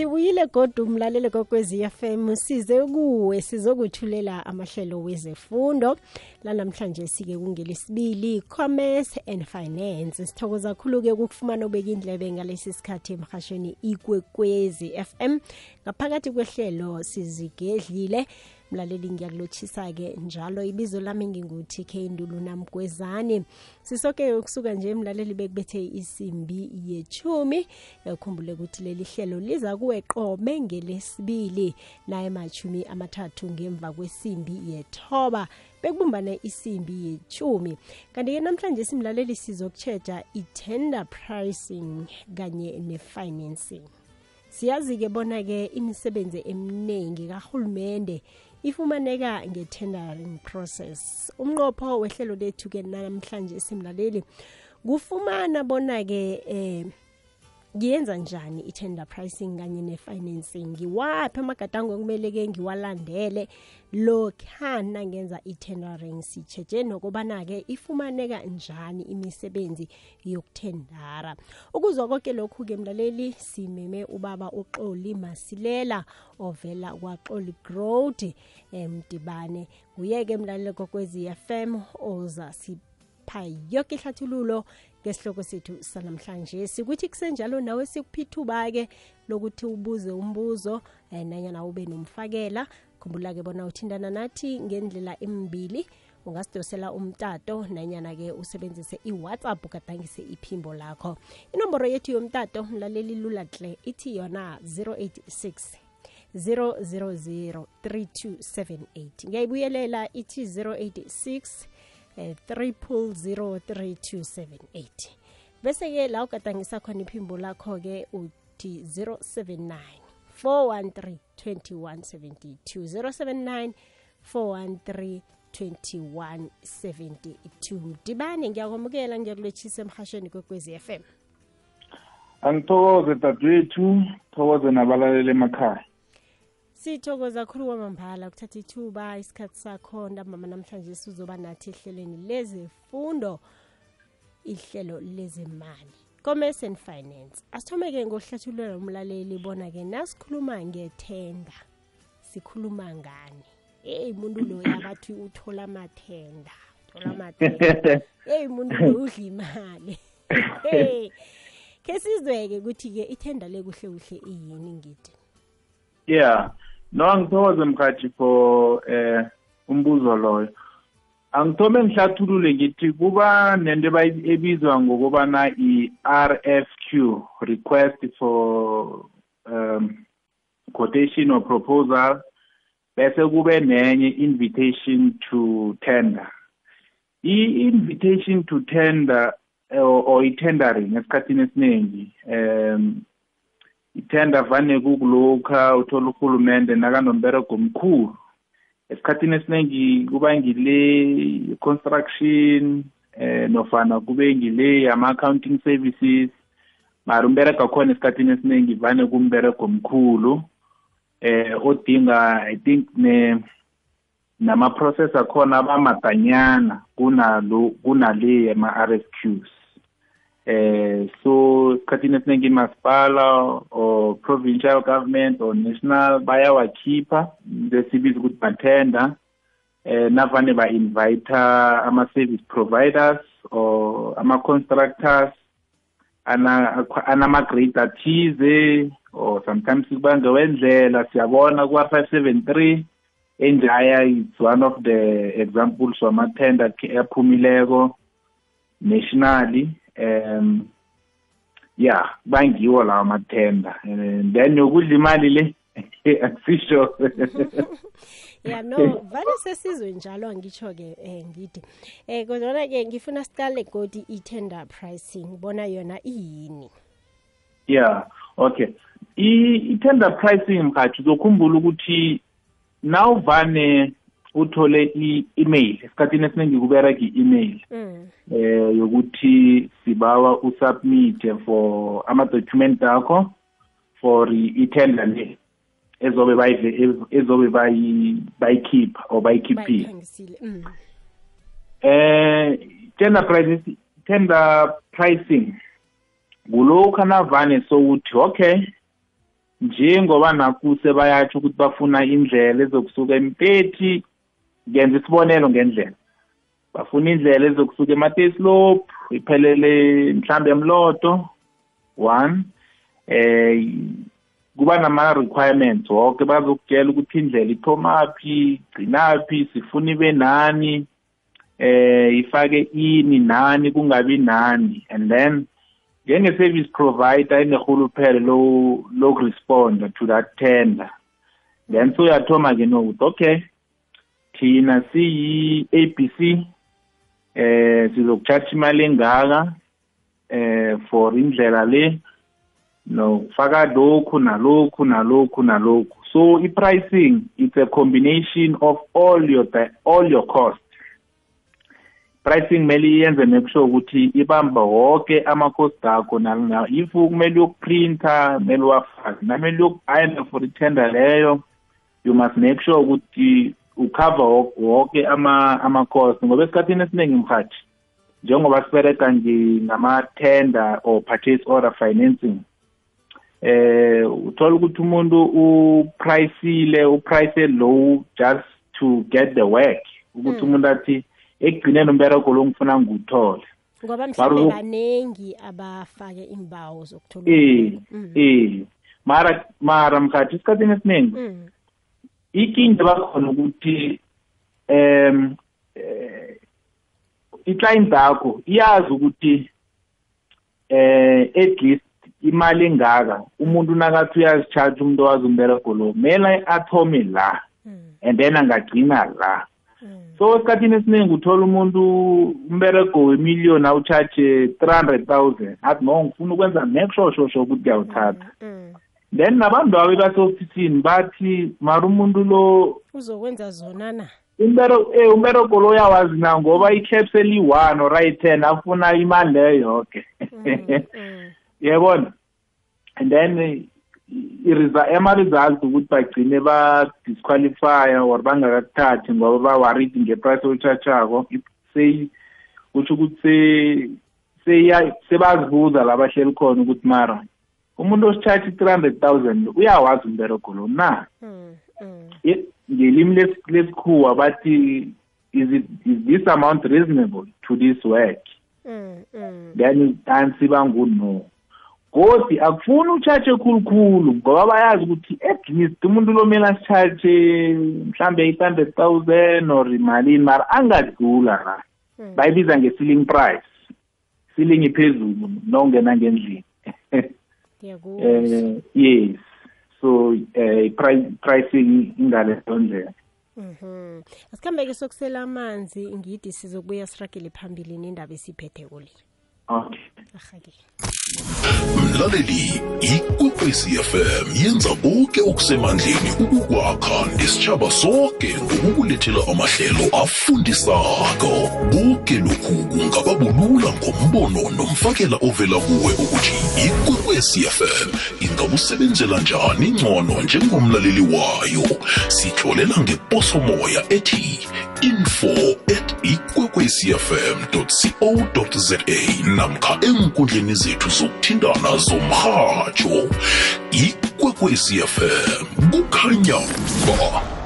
sibuyile godu umlaleli kokwezi FM size kuwe sizokuthulela amahlelo wezefundo. Lanamhlanje sike kungelesibili commerce and finance. Sithokoza kakhulu ke ukufumana ubeka indlebe ngalesi sikhathi emhashweni ikwekwezi FM ngaphakathi kwehlelo sizigedlile. Mlaleli ngiyakulotshisa-ke njalo. Ibizo lami ngingu-tk ndulu namgwezani sisoke ukusuka nje mlaleli bekubethe isimbi yechumi ukhumbule ukuthi leli hlelo liza kuwe qobe ngelesibili naye machumi amathathu ngemva kwesimbi yethoba. Bekubumbane isimbi yechumi kanti-ke namhlanje simlaleli sizokutshetsha i-tender pricing kanye ne-financing. Siyazi-ke bona-ke imisebenzi eminingi kahulumende ifumaneka nge-tendering process. Umnqopho wehlelo lethu-ke namhlanje simlaleli kufumana bona-ke eh ngiyenza njani i-tender pricing kanye ne-financing? Ngiwaphi amagadango ekumele-ke ngiwalandele? Lokhana ngenza i-tendering sitsheje nokubana-ke ifumaneka njani imisebenzi yokuthendara? Ukuzwa konke lokhu-ke mlaleli simeme ubaba uxoli masilela ovela kwaxoli growd emdibane nguye-ke mlaleli kokwezi FM oza sipha yoke ihlathululo ngesihloko sethu sanamhlanje. Sikuthi kusenjalo nawe sikuphithuba-ke lokuthi ubuze umbuzo um nanyana ube nomfakela. Khumbula-ke bona uthindana nathi ngendlela emibili ungasidosela umtato nanyana-ke usebenzise i-whatsapp ugadangise iphimbo lakho. Inomboro yethu yomtato mlaleli lula tle ithi yona 086 000 3278 ngiyayibuyelela ithi 086 3003278 bese-ke la ugadangisa khona iphimbo lakho-ke uthi 079 413 2172 079 413 2172 mdibane ngiyakwamukela ngiyakulotshisa emhashweni kwekwezi FM angithokoze dadwethu. Thokoze nabalaleli emakhaya sithokoza kakhulu kwamambala kuthatha ithuba isikhathi sakho ntambama namhlanje sizoba nathi ehlelweni lezefundo ihlelo lezemali. Commerce and finance. Asithome-ke ngokuhlathululela umlaleli bona-ke nasikhuluma ngethenda sikhuluma ngani? Eyi muntu loyo abathi uthola amathenda uthola amathenda. Eyi muntu loyo udla imali. Hey ke sizweke ukuthi-ke ithenda le kuhle kuhle iyini ngithi? Yeah. No angithokoze mkhathi for eh umbuzo loyo. Angithome ngihlathulule ngithi kuba nento ebizwa ngokubana i-RFQ request for um quotation or proposal bese kube nenye invitation to tender. I-invitation to tender or, or i-tendering esikhathini esiningi um ithenda vane kukulokha uthola urhulumente nakanomberego omkhulu. Esikhathini esiningi kuba ngile construction eh nofana kube ngile ama-accounting services. Mara umberego khona esikhathini esiningi vane kumberego omkhulu eh odinga i think ne nama-process akhona abamadanyana kunalo kunale yama-RFQs eh so isikhathini esiningi imasipala or provincial government or national bayawakhipha besibiza ukuthi bathenda eh navane ba-invite ama-service providers or ama-constructors anama-grade athize or sometimes kubange wendlela siyabona kuwa-five seven three enjaya it's one of the examples wama-tender aphumileko nationally. Um yeah bangiwo lawa mathenda and then yokudla imali le akusisho ya no vale sesizwe njalo angitsho-ke um ngithi um kodwana-ke ngifuna siqale godi i-tender pricing bona yona iyini? Yeah okay. I-tender pricing mhathi uzokhumbula ukuthi nawuvane uthole i-email esikhathini esiningi kubereka i-email eh yokuthi sibawa usubmit for ama-document akho for i-tender le ezobe ezobe bayikhipha or bayikhiphile eh tender prices tender pricing kulokhu navane sokuthi okay njengoba nakuse bayatsho ukuthi bafuna indlela ezokusuka empeti ngenza isibonelo ngendlela. Bafuna indlela ezokusuka emateslop iphelele mhlambe emloto one eh kuba nama-requirements wonke bazokutshela ukuthi indlela iphomaphi igcinaphi sifuna ibe nani eh ifake ini nani kungabi nani. And then njenge-service provider enehuluphelo lokuresponda to that tender. Then soyathoma-ke nokuthi okay thina siyi-abc eh sizokucharge imali engaka eh for indlela le nokufaka lokhu nalokhu nalokhu nalokhu. So i-pricing it's a combination of all your all your costs pricing kumele iyenze make sure ukuthi ibamba wonke ama-cost akho if kumele uyokuprinta kumele uwafake. Namele uyoku-ayina for itender leyo you must make sure ukuthi ucover wonke ama-cost ngoba esikhathini esiningi mhathi njengoba sibereka ngama-tender or purchase order financing eh uthola ukuthi umuntu upriceile uprice low just to get the work. Ukuthi umuntu athi ekugcineni umbereko lo ngifuna ngiwuthole. Ngoba mhlawumbe baningi abafake imbawo zokuthola eh eh mara mara mkhathi isikhathini esiningi ikinga bakhona ukuthi um i-client yakho iyazi ukuthi eh at least imali engaka umuntu nakathi uyazicharge umuntu owazi umbereko lo kumele athome la and then angagcina la. So esikhathini esiningi uthola umuntu umbereko wemiliyoni awucharge three hundred thousand athi no ngifuna ukwenza sure ukuthi uyawuthatha. Then nabantu babe base-ofisini bathi mara umuntu lo uzokwenza zona na? Umbero eh umbereko lo uyawazi na? Ngoba i-caps eli-one or ayi-ten afuna imali leyo yoke. Yebona? And then ama-results ukuthi bagcine ba-disqualifya or bangakakuthathi ngoba bawaridi ngeprice olutshachako kutsho ukuthi sebazibuza la bahleli khona ukuthi mara umuntu ositshatsha i-three hundred thousand uyawazi umbereko lo na? Ngelimi lesikhuwa bathi is, it, is this amount reasonable to this work? Then answer bangu-no godi akufuni utshatshe khulukhulu ngoba bayazi ukuthi at least umuntu lomele asitshatshe mhlambe eight hundred thousand or imalini mara angadlula la bayibiza nge-ceiling price ceiling iphezulu nongena ngendlini. Eh yes so uh, pricing ingaleyo ndlela Mhm. Asikhambe-ke sokusela amanzi ngidi sizokubuya siragele phambili nendaba esiphethe kule. Okay. Ahake. mlaleli ikwekwezi fm yenza konke okusemandleni ukukwakha nesitshaba sonke ngokukulethela amahlelo afundisako konke lokhu kungababulula ngombono nomfakela ovela kuwe ukuthi ikwekwezi fm ingakusebenzela njani ngcono njengomlaleli wayo? Sitholela ngeposomoya ethi info at ikwekwecfm co za namkha enkundleni zethu zokuthintana zomrhatsho ikwekwecfm kukhanya ba.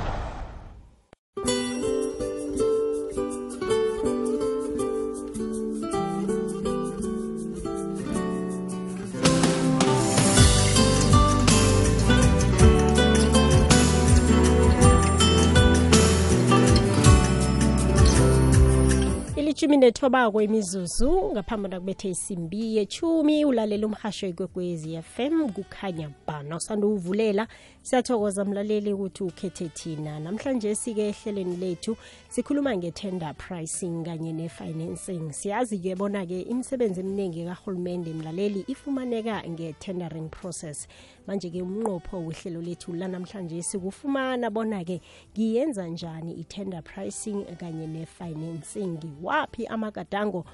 Ilitshumi nethobako imizuzu ngaphambi nakubethe isimbi yechumi ulalela umhasho ikwekwezi fm kukhanya bana usanda uvulela siyathokoza mlaleli ukuthi ukhethe thina. Namhlanje sike ehleleni lethu sikhuluma nge-tender pricing kanye ne-financing. Siyazi-ke bona-ke imisebenzi eminingi kahulumende mlaleli ifumaneka nge-tendering process. Manje-ke umnqopho wehlelo lethu lanamhlanje sikufumana bona-ke ngiyenza njani i-tender pricing kanye ne-financing waphi amagadango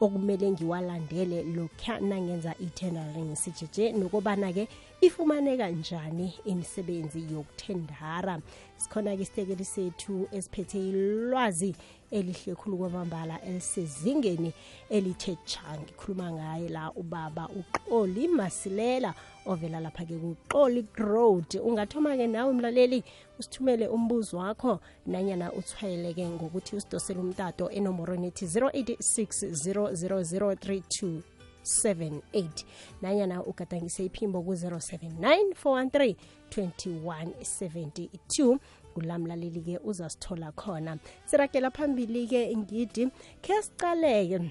okumele ngiwalandele lokha nangenza i-tendering sijeje nokobana-ke ifumaneka njani imisebenzi yokuthendara. Sikhona-ke isitekeli sethu esiphethe ilwazi elihle khulu kwamambala elisezingeni elithe ja ngikhuluma ngaye la ubaba uxoli masilela ovela lapha-ke kuxoli road ungathoma-ke nawe mlaleli usithumele umbuzo wakho. Nanyana uthwayeleke ngokuthi usidosele umtato enomorweni ethi 086 00032 78 nanyana ugadangise iphimbo ku-079 413 2172 kulamlaleli-ke uzasithola khona. Siragela phambili-ke ngidi khe sicaleke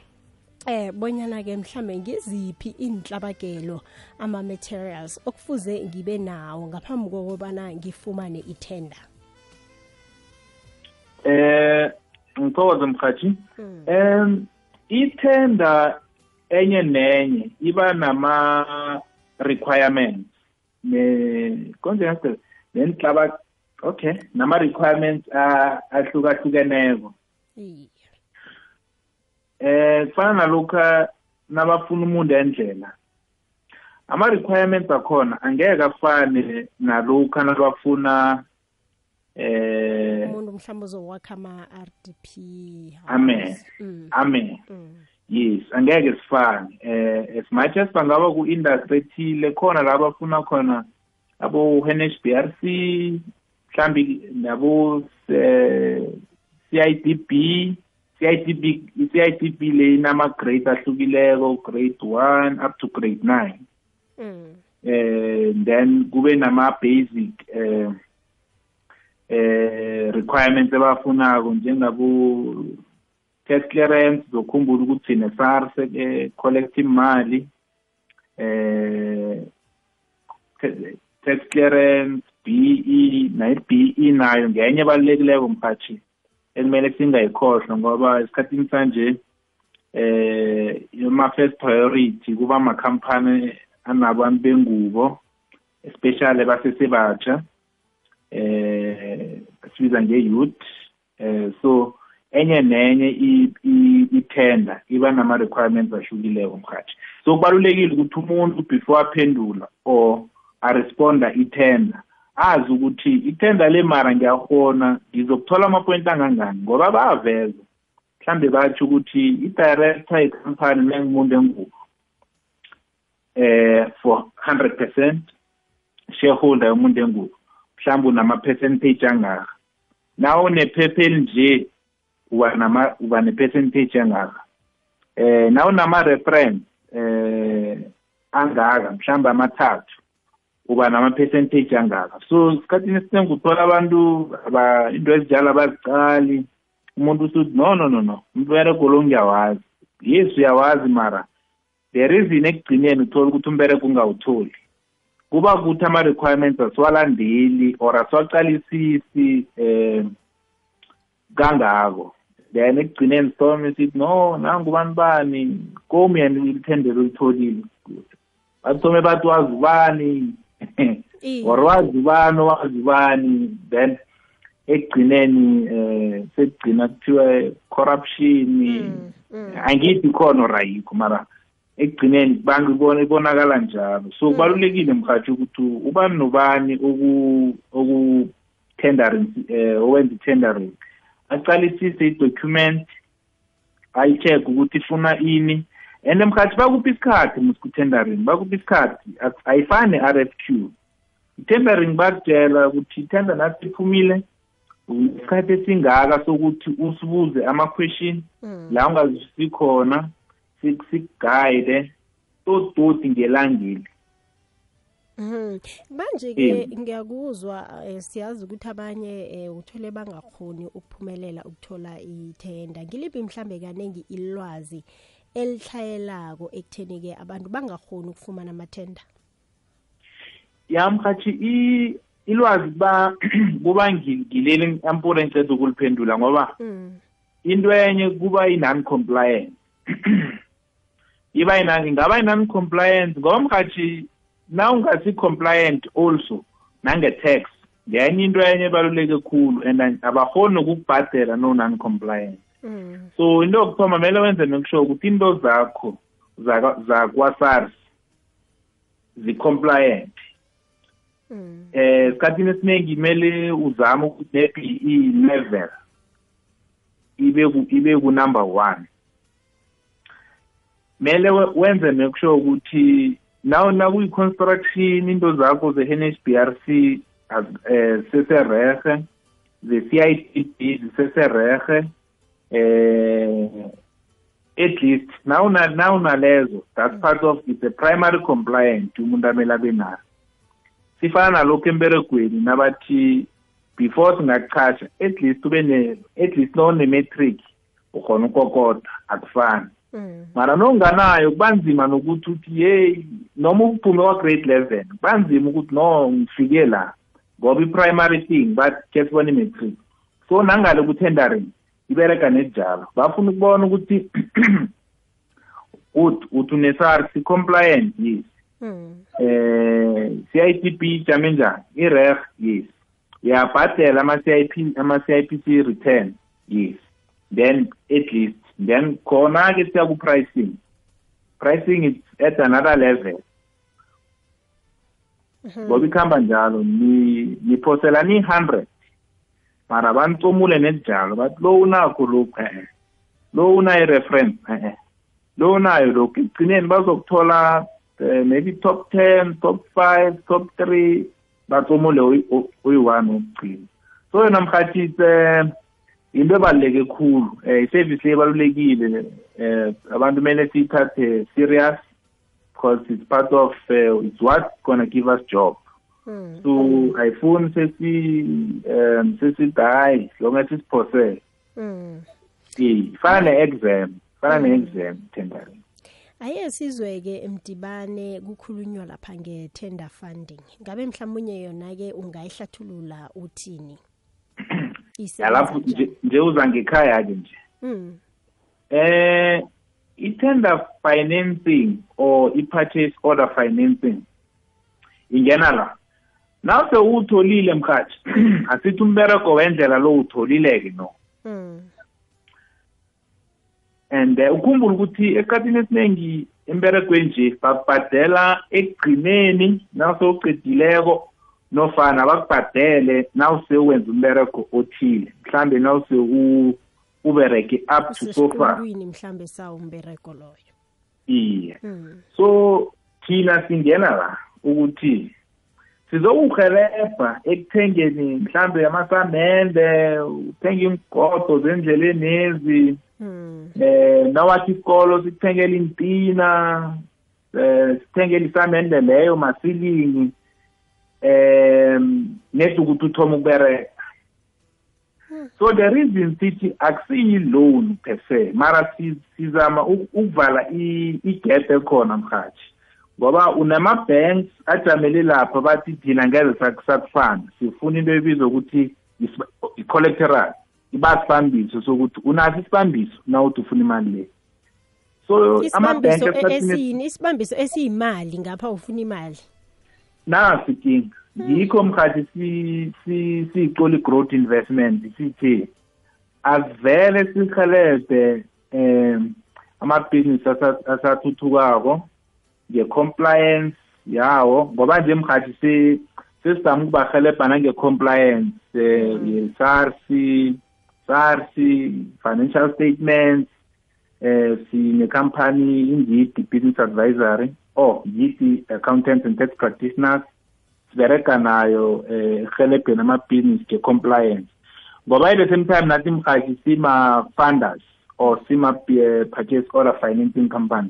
eh bonyana ke mhlambe ngiziphi inhlabakelo ama materials okufuze ngibe nawo ngaphambi kokubana ngifumane ithenda eh ngithokoze mkhathi em ithenda enye nenye iba nama requirements ne konje ngathi nenhlaba okay nama requirements ahlukahlukeneko. Eh kufana nalokha nabafuna umuntu endlela ama requirements akhona angeke afane nalokha nabafuna eh umuntu mhlawumbe uzowakha ama-rdp amen mm. amen mm. yes angeke sifane eh as much as bangaba ku-industry ethile khona la bafuna khona abo-NHBRC mhlambi nabo eh, CIDB CIDB i-CIDB le inama-grade ahlukileko grade 1 up to grade 9 Mm. eh then kube nama-basic eh eh requirements abafunako njengabo tax clearance zokhumbula ukuthi ne-SARS eh, collective imali eh tax clearance BE nayo BE nayo ngenye ebalulekileko mphathi ekumele singayikhohlwa ngoba esikhathini sanje eh ama first priority kuba amakhampani anabantu bengubo especially basesebatsha eh sibiza nge-youth eh so enye nenye ithenda iba nama-requirements ahlukileko mkhathi so kubalulekile ukuthi umuntu before aphendula or aresponda ithenda azi ukuthi ithenda le mara ngiyahona ngizokuthola amapoint angangani? Ngoba bayaveza. Mhlambe batsho ukuthi i-director yekhampani nengumuntu engubo eh for 100 percent shareholder yomuntu engubo mhlawumbe unama-percentage angaka. Nawe unephepha elinje uba nama uba ne-percentage angaka. Eh nawe unama-reference eh angaka mhlawumbe amathathu. Uba nama-percentage angaka. So isikhathini esiningi uthola abantu aba- into ezinjalo abazicali umuntu usuthi no no no no umbereko lo ngiyawazi. Yes uyawazi mara the reason ekugcineni uthola ukuthi umbereko ungawutholi. Kuba kuthi ama-requirements asiwalandeli or asiwaqalisisi eh kangako. Then ekugcineni sithome sithi no nangu bani? Komi yena ilithendelo olitholile bathome bathi wazi ubani. Or wazi ubani wazi ubani then ekugcineni eh sekugcina kuthiwa corruption Mm, mm. angithi khona orayikho mara ekugcineni bantu ibona ibonakala njalo. So kubalulekile mkhathi ukuthi ubani nobani oku oku tendering eh owenza tendering aqalisise i-document ayi-check ukuthi ifuna ini and mkhathi bakuphi isikhathi musikutendering bakuphi isikhathi Ak- ayifani ne-RFQ i-tendering bakutshela ukuthi itender nathi iphumile isikhathi esingaka sokuthi usibuze ama-question Mm. la ungazwisisi khona sik- sikugayide tototi ngelangeli Mhm. manje-ke Yini? ngiyakuzwa eh, siyazi ukuthi abanye eh, uthole bangakhoni ukuphumelela ukuthola ithenda ngiliphi mhlambe kaningi ilwazi elihlayelako ekutheni-ke abantu bangakhoni ukufumana amathenda ya mhathi i- ilwazi kuba kuba ngi- ngileli ampura engiceda ukuliphendula ngoba mm. into enye kuba i-non-compliance iba ingaba i-non-compliance ngoba mhathi na ungasi-compliant also nange-tax ngenye into enye ebaluleke khulu and abakhoni nokukubhadela no-non-compliant Mm. So into yokuthoma kumele wenze nokusho ukuthi into zakho zakwa-SARS zi-compliant eh sikhathini esiningi kumele uzame ukuthi maybe i-level ibe ku- ibe ku-number one. Mele we- wenze sure ukuthi naw nakuyi-construction into zakho ze-NHBRC az- eh seserehe ze-CITB ziseserehe eh at least nawuna nawunalezo that's part of it's a primary compliant umuntu amele abe nayo. Sifana nalokhu emberegweni nabathi before singakuchasha at least ube ne at least none-metric ukhona ukokota akufani. Mara nonganayo kuba nzima nokuthi uthi yeyi noma uphume kwa-grade eleven kuba nzima ukuthi no ngifike la ngoba i-primary thing bakhe sibona i-matric so nangale ku-tendering ibereka nejalo. Bafuna ukubona ukuthi uthi uthi une-SARS compliant yes. Eh CITP ijame njani? I-reg yes. Uyabhadela ama-CIP ama-CIPC return yes. Then at least then khona-ke siya ku-pricing. Pricing is at another level. Ngoba ikuhamba njalo ni- niphoselana i-hundred mara banicomule nejalo bathi lo unakho lokhu eh lo unayo i-reference eh lo unayo lokhu. Ekugcineni bazokuthola eh, maybe top ten top five top three bacomule uyi- u- uyi-one wokugcina so yona mhathise into ebaluleke khulu. Eh i-service le ebalulekile eh abantu kumele siyithathe serious because it's part of uh, it's what's gonna give us job. So ayifuni sesi um sesidayi longe sisiphosele Eh, fana ne-exam fana ne-exam tendering aye sizwe-ke emdibane kukhulunywa lapha nge-tender funding. Ngabe mhlawumunye yona-ke ungayihlathulula uthini? Yalapho nje uza ngekhaya-ke nje. Mm, eh i-tender financing or i-purchase order financing ingena la. Nawuse uwutholile mkhathi asithi umbereko wendlela lo utholile-ke no. Mm, and uh, ukhumbule ukuthi esikhathini esiningi emberegweni nje bakubhadela ekugcineni nawusewuqedileko nofana bakubhadele nawuse wenza umberego othile mhlambe nawuse ubereke up to so far. Usesiqondwini mhlambe sawo umbereko loyo. Iye. Mm, so thina singena la ukuthi sizokuhelebha ekuthengeni mhlambe amasamende uthenge imgodo zendleleni ezi mm, eh nawathi isikolo sikuthengela impina eh sithengela isamende leyo masilingi em nethi ukuthi uthoma ukubereka so the reason sithi akusiyi-loan per se mara si- sizama uk- ukuvala igap ekhona mhathi ngoba unama-banks ajamele lapha bathi thina ngeze sak- sakufana sifuna into ebizwa ukuthi i-collectoral ibasibambiso sokuthi unaso isibambiso nawuthi ufuna imali le? So ama-bank isibambiso esiyimali ngapha ufuna imali. Nasi inkinga yikho mkhathi si- si- siyicula i-growth investment sithi asivele sihelebhe um amabhizinisi asa- asathuthukako. Nge-compliance yawo ngoba nje mkhathi se- sesizama ukubahelebha nange-compliance um ye-SARS SARS financial statements um sinekhampani ingidi business advisory or yidi accountants and tax practitioners sibereka nayo eh ehelebheni amabhizinisi nge-compliance. Ngoba ile the same time nathi mhathi sima-funders or sima-purchase order financing company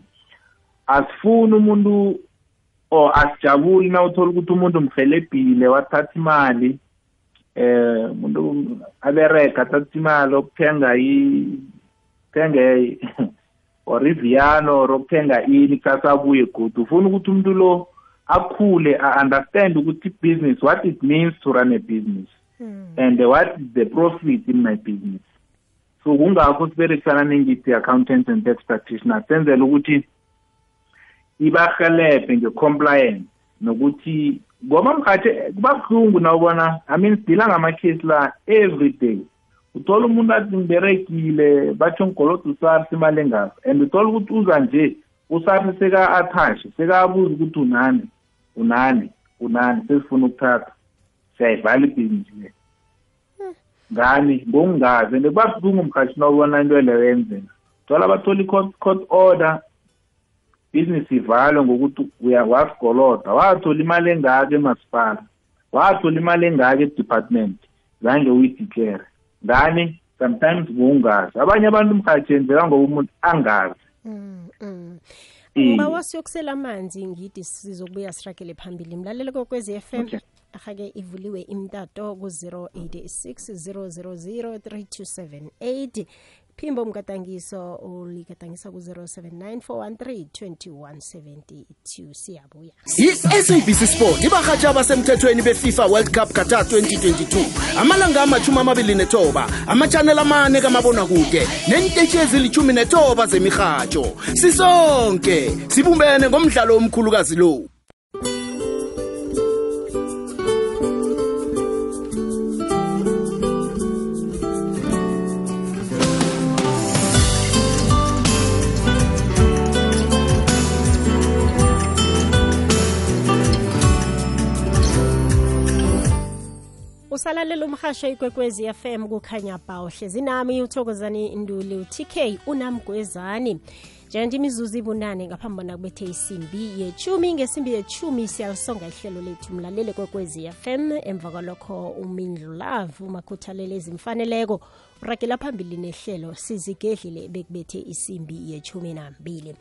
asifuni umuntu or asijabuli na uthola ukuthi umuntu mhelebhile wathatha imali eh umuntu abereka athatha imali okuthenga i thenga or iviano or okuthenga ini kusasa abuye godu. Ufuna ukuthi umuntu lo akhule a-understand ukuthi i-business what it means to run a business Mm, and what is the profit in my business. So kungakho siberekisana nengithi accountants and tax practitioners senzela ukuthi ibahelebhe nge-compliance nokuthi ngoba mkhathi kuba buhlungu nawubona i mean sidila ngamakhesi la every day. Uthola umuntu athi ngiberekile batsho ngigoloda usars imali engaka. And uthola ukuthi uza nje usars seka-athashe sekabuza ukuthi unani unani unani sesifuna ukuthatha. Siyayivala ibhizinisi le ngani? Ngokungazi and kuba buhlungu mkhathi nawubona into leyo yenzeka. Thola bathola i-court court order business ivalwe ngokuthi uya wasigoloda wathola imali engaka emasipala wathola imali engaka e-department zange uyideclare. Ngani? Sometimes ngokungazi abanye abantu mkhathi yenzeka ngoba umuntu angazi. Mm, mm. Eh. Uba wasiyokusela amanzi ngithi sizokubuya siragele phambili. Mlalele kokwezi FM Okay. ahake ivuliwe imtato ku-086 000 3278 phimbo umgadangiso uligadangisa ku-079 413 2172 siyabuya. I-sabc sport ibarhatshi abasemthethweni befifa world cup qatar 2022 amalanga amachumi amabili nethoba amachanel amane kamabonakude nentetshi ezilithumi netoba zemirhatsho sisonke sibumbene ngomdlalo omkhulukazi lo usalalela umhasha ikwekwezi fm kukhanya bawuhle zinami nami uthokozani nduli utk unamgwezani. Njenje imizuzu ibunane ngaphambi bona kubethe isimbi yechumi ngesimbi yechumi siyalisonga ihlelo lethu mlalele kwekwezi fm emva kwalokho umindlulavu umakhuthalele ezimfaneleko. Uragela phambili nehlelo sizigedlile bekubethe isimbi yechumi nambili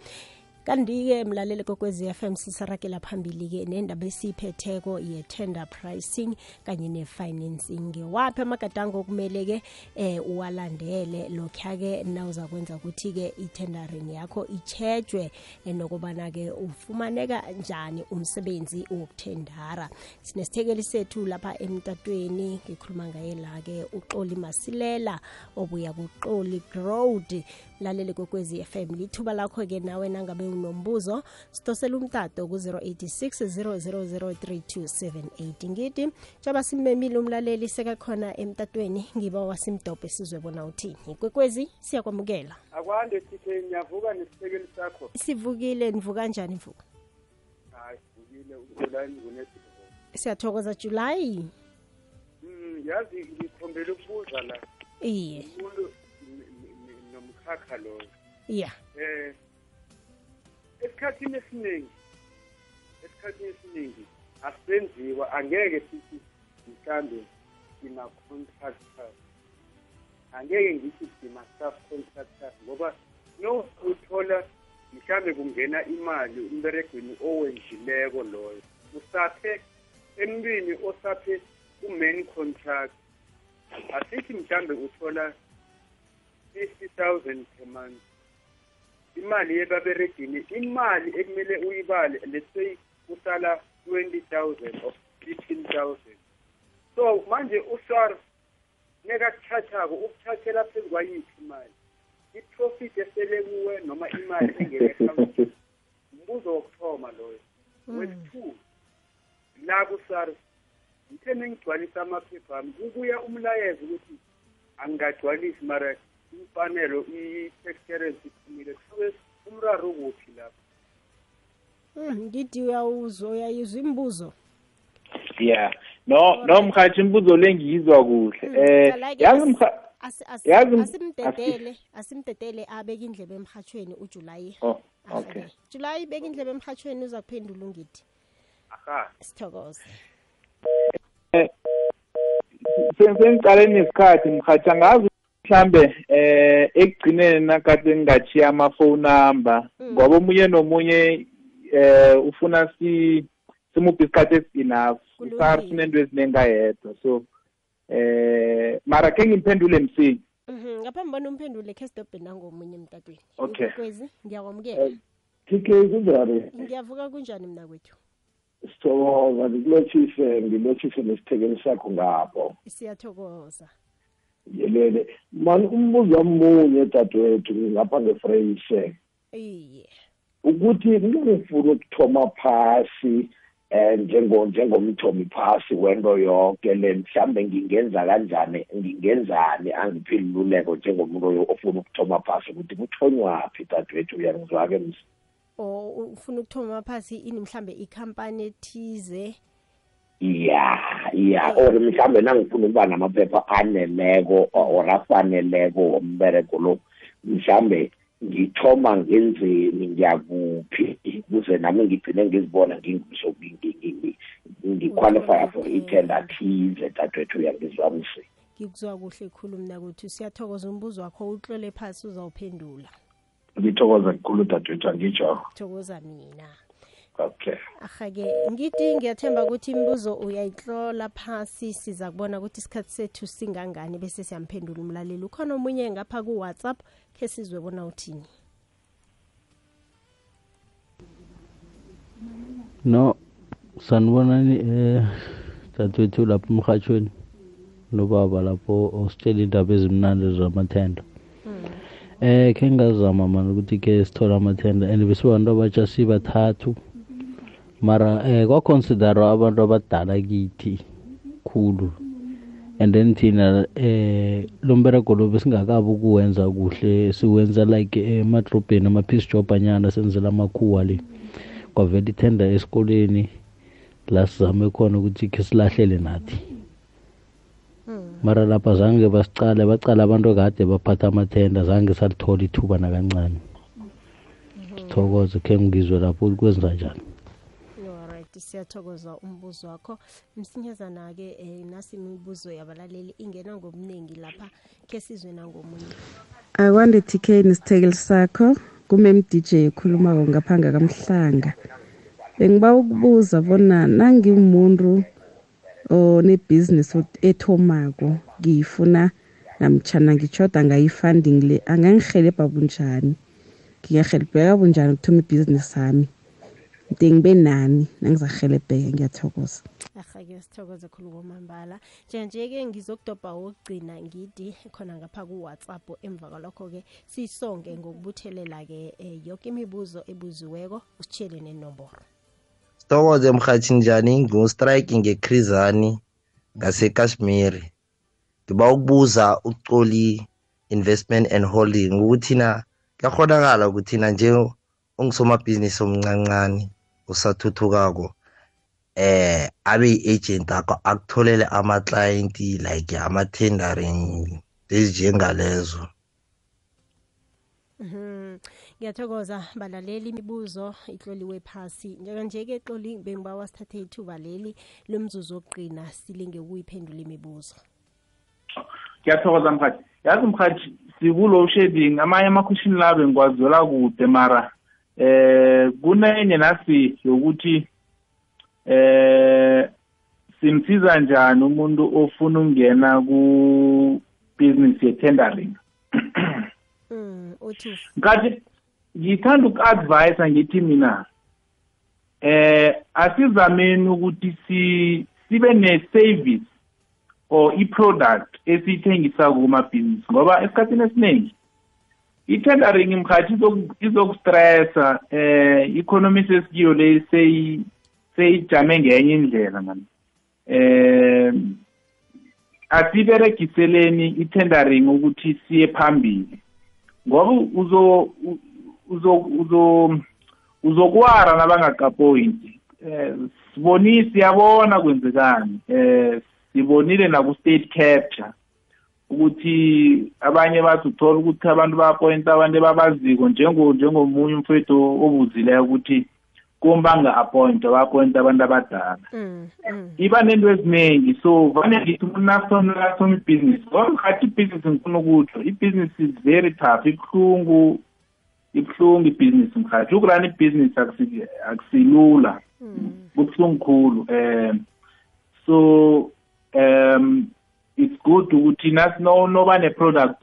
kanti-ke mlaleli kokwezi FM sisarakela phambili-ke nendaba esiyiphetheko ye-tender pricing kanye ne-financing ngewaphi amagadango okumele-ke eh uwalandele? Lokhuya-ke nawuza kwenza ukuthi-ke i-tendering yakho ichejwe eh, nokubana-ke ufumaneka njani umsebenzi wokuthendara? Sinesithekeli sethu lapha emtatweni ngikhuluma ngaye la-ke uxoli masilela obuya kuxoli road lalele kokwezi FM lithuba lakho-ke nawe nangabe unombuzo sithosela umtato ku-086 0003278 ngithi njengoba simemile umlaleli sekakhona emtatweni ngiba wasimdobhe sizwe bona uthini. Kwekwezi siyakwamukela. Akwande sithe ngiyavuka nesisekeli sakho. Sivukile nivuka njani mvuka hayi sivukile ukulani ngunesipho siyathokoza julayi. Mm, yazi ngikhombela ukubuza la. Iye. Umuntu nomkhakha loyo. Ya eh esikhathini esiningi esikhathini esiningi asenziwa angeke sithi mhlambe sima-contractors angeke ngithi sima-subcontractors ngoba no uthola mhlambe kungena imali umberegweni owenzileko loyo. Usaphe emntwini osaphe ku-main contract asithi mhlambe uthola 50000 per month. Imali yebaberegini imali ekumele uyibale let's say usala 20000 of 15000 so manje usar nekakuthathako ukuthathela phezu kwayiphi imali? I-profit esele kuwe noma imali engeke mbuzo wokuthoma loyo. Wesi-two la kusars ngithe nengigcwalisa amaphepha ami kubuya umlayezo ukuthi angingagcwalisi mara imfanelo i-tax clearance iphumile. Kusuke umraro kuphi lapho? Mm, ngithi uyawuzwa uyayizwa imibuzo yeah. No no mkhathi imbuzo le ngiyizwa kuhle. Eh Cala-ke yazi as- mkha as- as- yazi m- asimdedele asimdedele abeka indlebe emhathweni ujulayi. Oh okay. Ahake. julayi beka indlebe emhathweni uza kuphendula ungithi. Aha. Sithokoze. Sengiqale nesikhathi mkhathi angazi mhlambe eh ekugcineni nakade ngingachiya ama-phone number ngoba omunye nomunye eh ufuna si simuphe isikhathi esi-enough Kulungile. usar sinento eziningi ayedwa so eh mara khe ngimphendule msingi Mhm, ngaphambi bona umphendule khe sidobhe nangomunye emtatweni. Okay. kwezi ngiyakwamukela TK kunjani? Ngiyavuka kunjani mna kwethu sithokoza ngikulotshise ngilotshise nesithekeli sakho ngapho siyathokoza. Yelele mani umbuzo wamunye dadewethu ngapha ngefreyishe iye. Ukuthi ngingifuna ukuthoma phasi um njengo njengomthomi phasi wento yonke le mhlambe ngingenza kanjani ngingenzani angiphi iluleko njengomuntu ofuna ukuthoma phasi ukuthi kuthonywaphi dadewethu uyangizwa-ke ms o ufuna ukuthoma phasi ini mhlambe ikhampani ethize? Ya ya. Or mhlambe nangifuna ukuba namaphepha aneleko or afaneleko wombereko lo mhlambe ngithoma ngenzeni ngiyakuphi? Ukuze nami ngigcine ngizibona ngiqualifya for i-tender thize dadwethu uyangizwamse ngikuzwa kuhle khulu mna kuthi siyathokoza umbuzo wakho utlole phasi uzawuphendula. Ngithokoza kukhulu dadwethu angitsho thokoza mina. Okay. Ahake ngithi ngiyathemba ukuthi imibuzo uyayitlola phasi siza kubona ukuthi isikhathi sethu singangani bese siyamphendula umlaleli. Ukhona omunye ngapha ku-whatsapp khe sizwe bona uthini? No sanibonani eh dadwethu lapho emhatshweni nobaba lapho ositshela indaba ezimnandi zamathenda. Eh khe ngazama mani ukuthi ke sithole amathenda and besibantu abatsha sibathathu. Mara eh kwaconsiderwa abantu abadala kithi khulu. And then thina eh lo mbereko lo besingakabi ukuwenza kuhle. Siwenza like emadrobheni ama-peace job anyana senzela amakhuwa le. Kwavela ithenda esikoleni la sizame khona ukuthi khe silahlele nathi. Mara lapha zange basicale bacala abantu kade baphatha amathenda zange salithola ithuba nakancane. Sithokoze khe ngizwe lapho kwenza njani. Alright siyathokoza umbuzo wakho. Msinyazana-ke um nasi imibuzo yabalaleli ingena ngobuningi lapha khe sizwe nangomunye. Akwande tk nesithekeli sakho kumem dj ekhulumako ngaphanga kamhlanga. Bengiba ukubuza bona nangimuntu onebhizinisi ethomako ngiyifuna namtshana ngichoda ngayi-funding le angangihelebha bunjani? Ngingahelebheka bunjani ukuthoma ibhizinisi sami? Mde ngibe nani nangizahelebheka ngiyathokoza. Ahake sithokoze khulu komambala njenge-ke ngizokudobha wokugcina ngidi khona ngapha ku-whatsapp emva kwalokho-ke siyisonge ngokubuthelela-ke um yoke imibuzo ebuziweko usitshele nenomboro. Sithokoze mhathi njani ngiustrike ngekrizani ngasekashmiri. Ngiba ukubuza ucoli investment and holding ukuthi na kuyakghonakala ukuthi na nje ungisomabhizinisi omncancane osathuthukako eh abe i-agent akho akutholele ama-client like ama-tendering ezinjengalezo. Mhm. ngiyathokoza balaleli imibuzo itloliwe phasi. Njenganje-ke xoli bengibawa sithathe ithuba leli lomzuzu wokugqina silinge ukuyiphendula imibuzo. Ngiyathokoza mkhathi yazi mkhathi sikulow shedding amanye amakhweshini la bengiwazwela kude mara eh kunenye nasi yokuthi eh simsiza njani umuntu ofuna ukungena ku business ye-tendering? Mm uthi ngathi ngithanda uku-advise ngithi mina eh asizameni ukuthi si sibe ne-service or i-product esiyithengisako kumabhizinisi ngoba esikhathini esiningi i-tendering mkhathi izokustressa eh economy sesikiyo le seyi seyijame ngenye indlela mani eh asiberegiseleni i-tendering ukuthi siye phambili. Ngoba uzo uzo uzo uzokwara nabangakapointi eh sibonisi siyabona kwenzekani? Eh sibonile na ku state capture. Ukuthi abanye bathi uthola ukuthi abantu bapointa abantu babaziko njengo njengomunye umfowethu obuzileko ukuthi kumbanga appoint ba-appoint abantu abadala. Mm mm. Iba nento eziningi so vane ngithi umuntu nasona ibhizinisi ngoba ngathi ibhizinisi ngifuna ukutsho ibhizinisi is very tough ibuhlungu ibuhlungu ibhizinisi mkhathi ukurana ibhizinisi akusi- akusilula mm. kubuhlungu khulu um so um it's good ukuthi nasi no- noba ne-product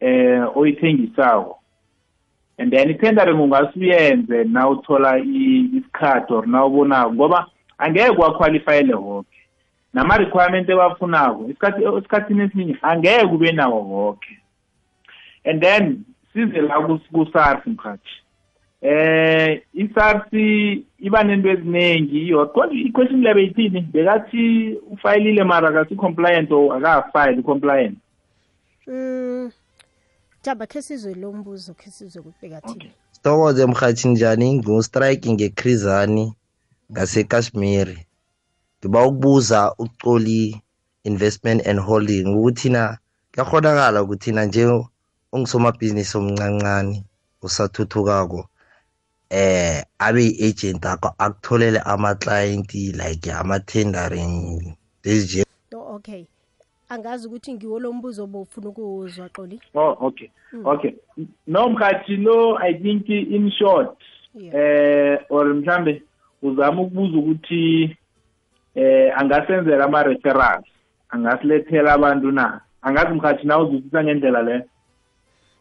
eh oyithengisako. And then i-tendering ungasuyenze na uthola isikhathi or na ubonako ngoba angeke waqualifyele woke. Nama-requirement ebafunako esikhathini esiningi angeke ube nawo woke. And then size la kus- ku-sars mkhathi. Eh i-SARS iba nento eziningi. Yodwa i-question lebe ithini? Bekathi ufayilile mara kasi compliant or akafile compliant mm jaba khe sizwe lo mbuzo khe sizwe ukuthi bekathini sithokoze mhathi njani? Ngiustrike ngekrizani ngasekashmiri. Ngiba ukubuza ucoli investment and holding ukuthi na kuyakghonakala ukuthi na nje ungisomabhizinisi omncancane usathuthukako eh abe i-agent akho akutholele ama-client like ama-tendering lezi oh, okay. Angazi ukuthi ngiwo lo mbuzo bofuna ukuwuzwa xoli? Oh okay. Okay. No mkhathi lo i think in short eh or mhlambe uzama ukubuza ukuthi eh angasenzela ama referrals angasilethela abantu na? Angazi mkhathi na uzwisisa ngendlela leyo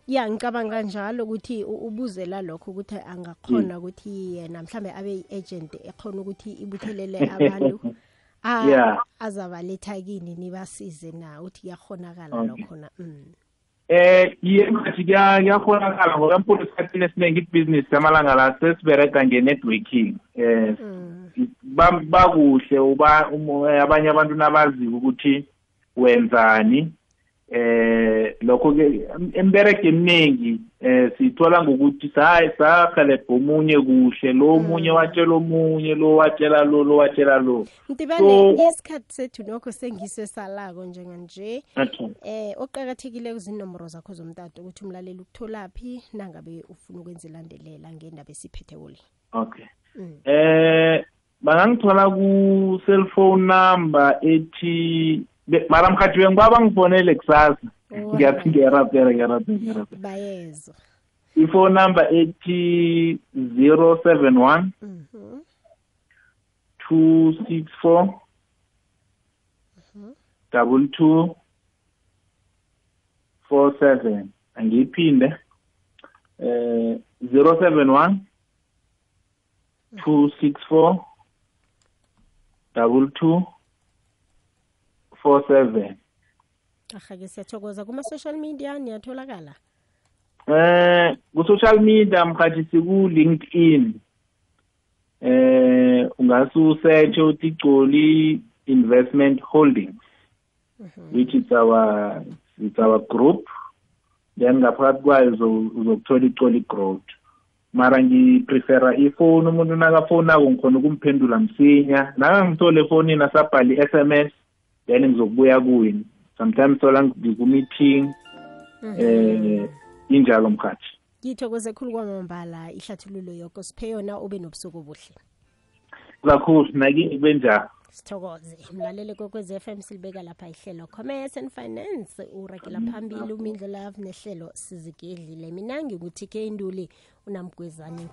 ya ngicabanga njalo ukuthi ubuzela lokho ukuthi angakhona ukuthi yena mhlambe abe i-agent ekhona ukuthi ibuthelele abantu. Azabaletha kini nibasize na uthi kuyakhonakala lokho na? Mm. eh iye mkhathi kuya- kuyakhonakala ngoba mpula esikhathini esiningi ibhizinisi amalanga la sesiberega nge-networking. Eh ba- bakuhle abanye abantu nabaziko ukuthi wenzani. Eh lokho ke emberege eminingi eh sithola ngokuthi hayi sahelebha omunye kuhle lo omunye watshela omunye lo watshela lo lo watshela lo. Ntibane isikhathi sethu nokho sengiso esalako njenganje. Okay. eh oqakathekile kuzinomboro zakho zomtato ukuthi umlaleli ukutholaphi nangabe ufuna ukwenza ilandelela ngendaba esiphethe uli okay. Eh bangangithola ku cellphone number ethi be- mara mhathi wengiba bangifonele kusasa. Ngiyarabhela ngiyarabhela ifone number ethi mhm. mhm. eh, zero seven one two six four double two four seven. Angiyiphinde. Um zero seven one two six four double two four seven. Ahake siyathokoza kuma-social media niyatholakala? Eh ku-social media mkhathi siku-linkedin. Eh ungase usearch uthi Icoli investment holdings which is our it's our group. Then ngaphakathi kwayo uzo- uzokuthola icoli growth. Mara ngiprefera ifoni umuntu nakafonako ngikhona ukumphendula msinya. Nakangithole efonini asabhale i-sms then ngizokubuya kuwini sometimes thola ngiku-meeting eh injalo mkhathi. Ngithokoze khulu kwamambala ihlathululo yoko. Siphe yona ube nobusuku obuhle. Kakhulu nakini kube njalo. Sithokoze. Mlalele kokwez f m silibeka lapha ihlelo. Commerce and finance urakela phambili umindlo love nehlelo sizigedlile. Mina ngikuthi ke induli unamgwezane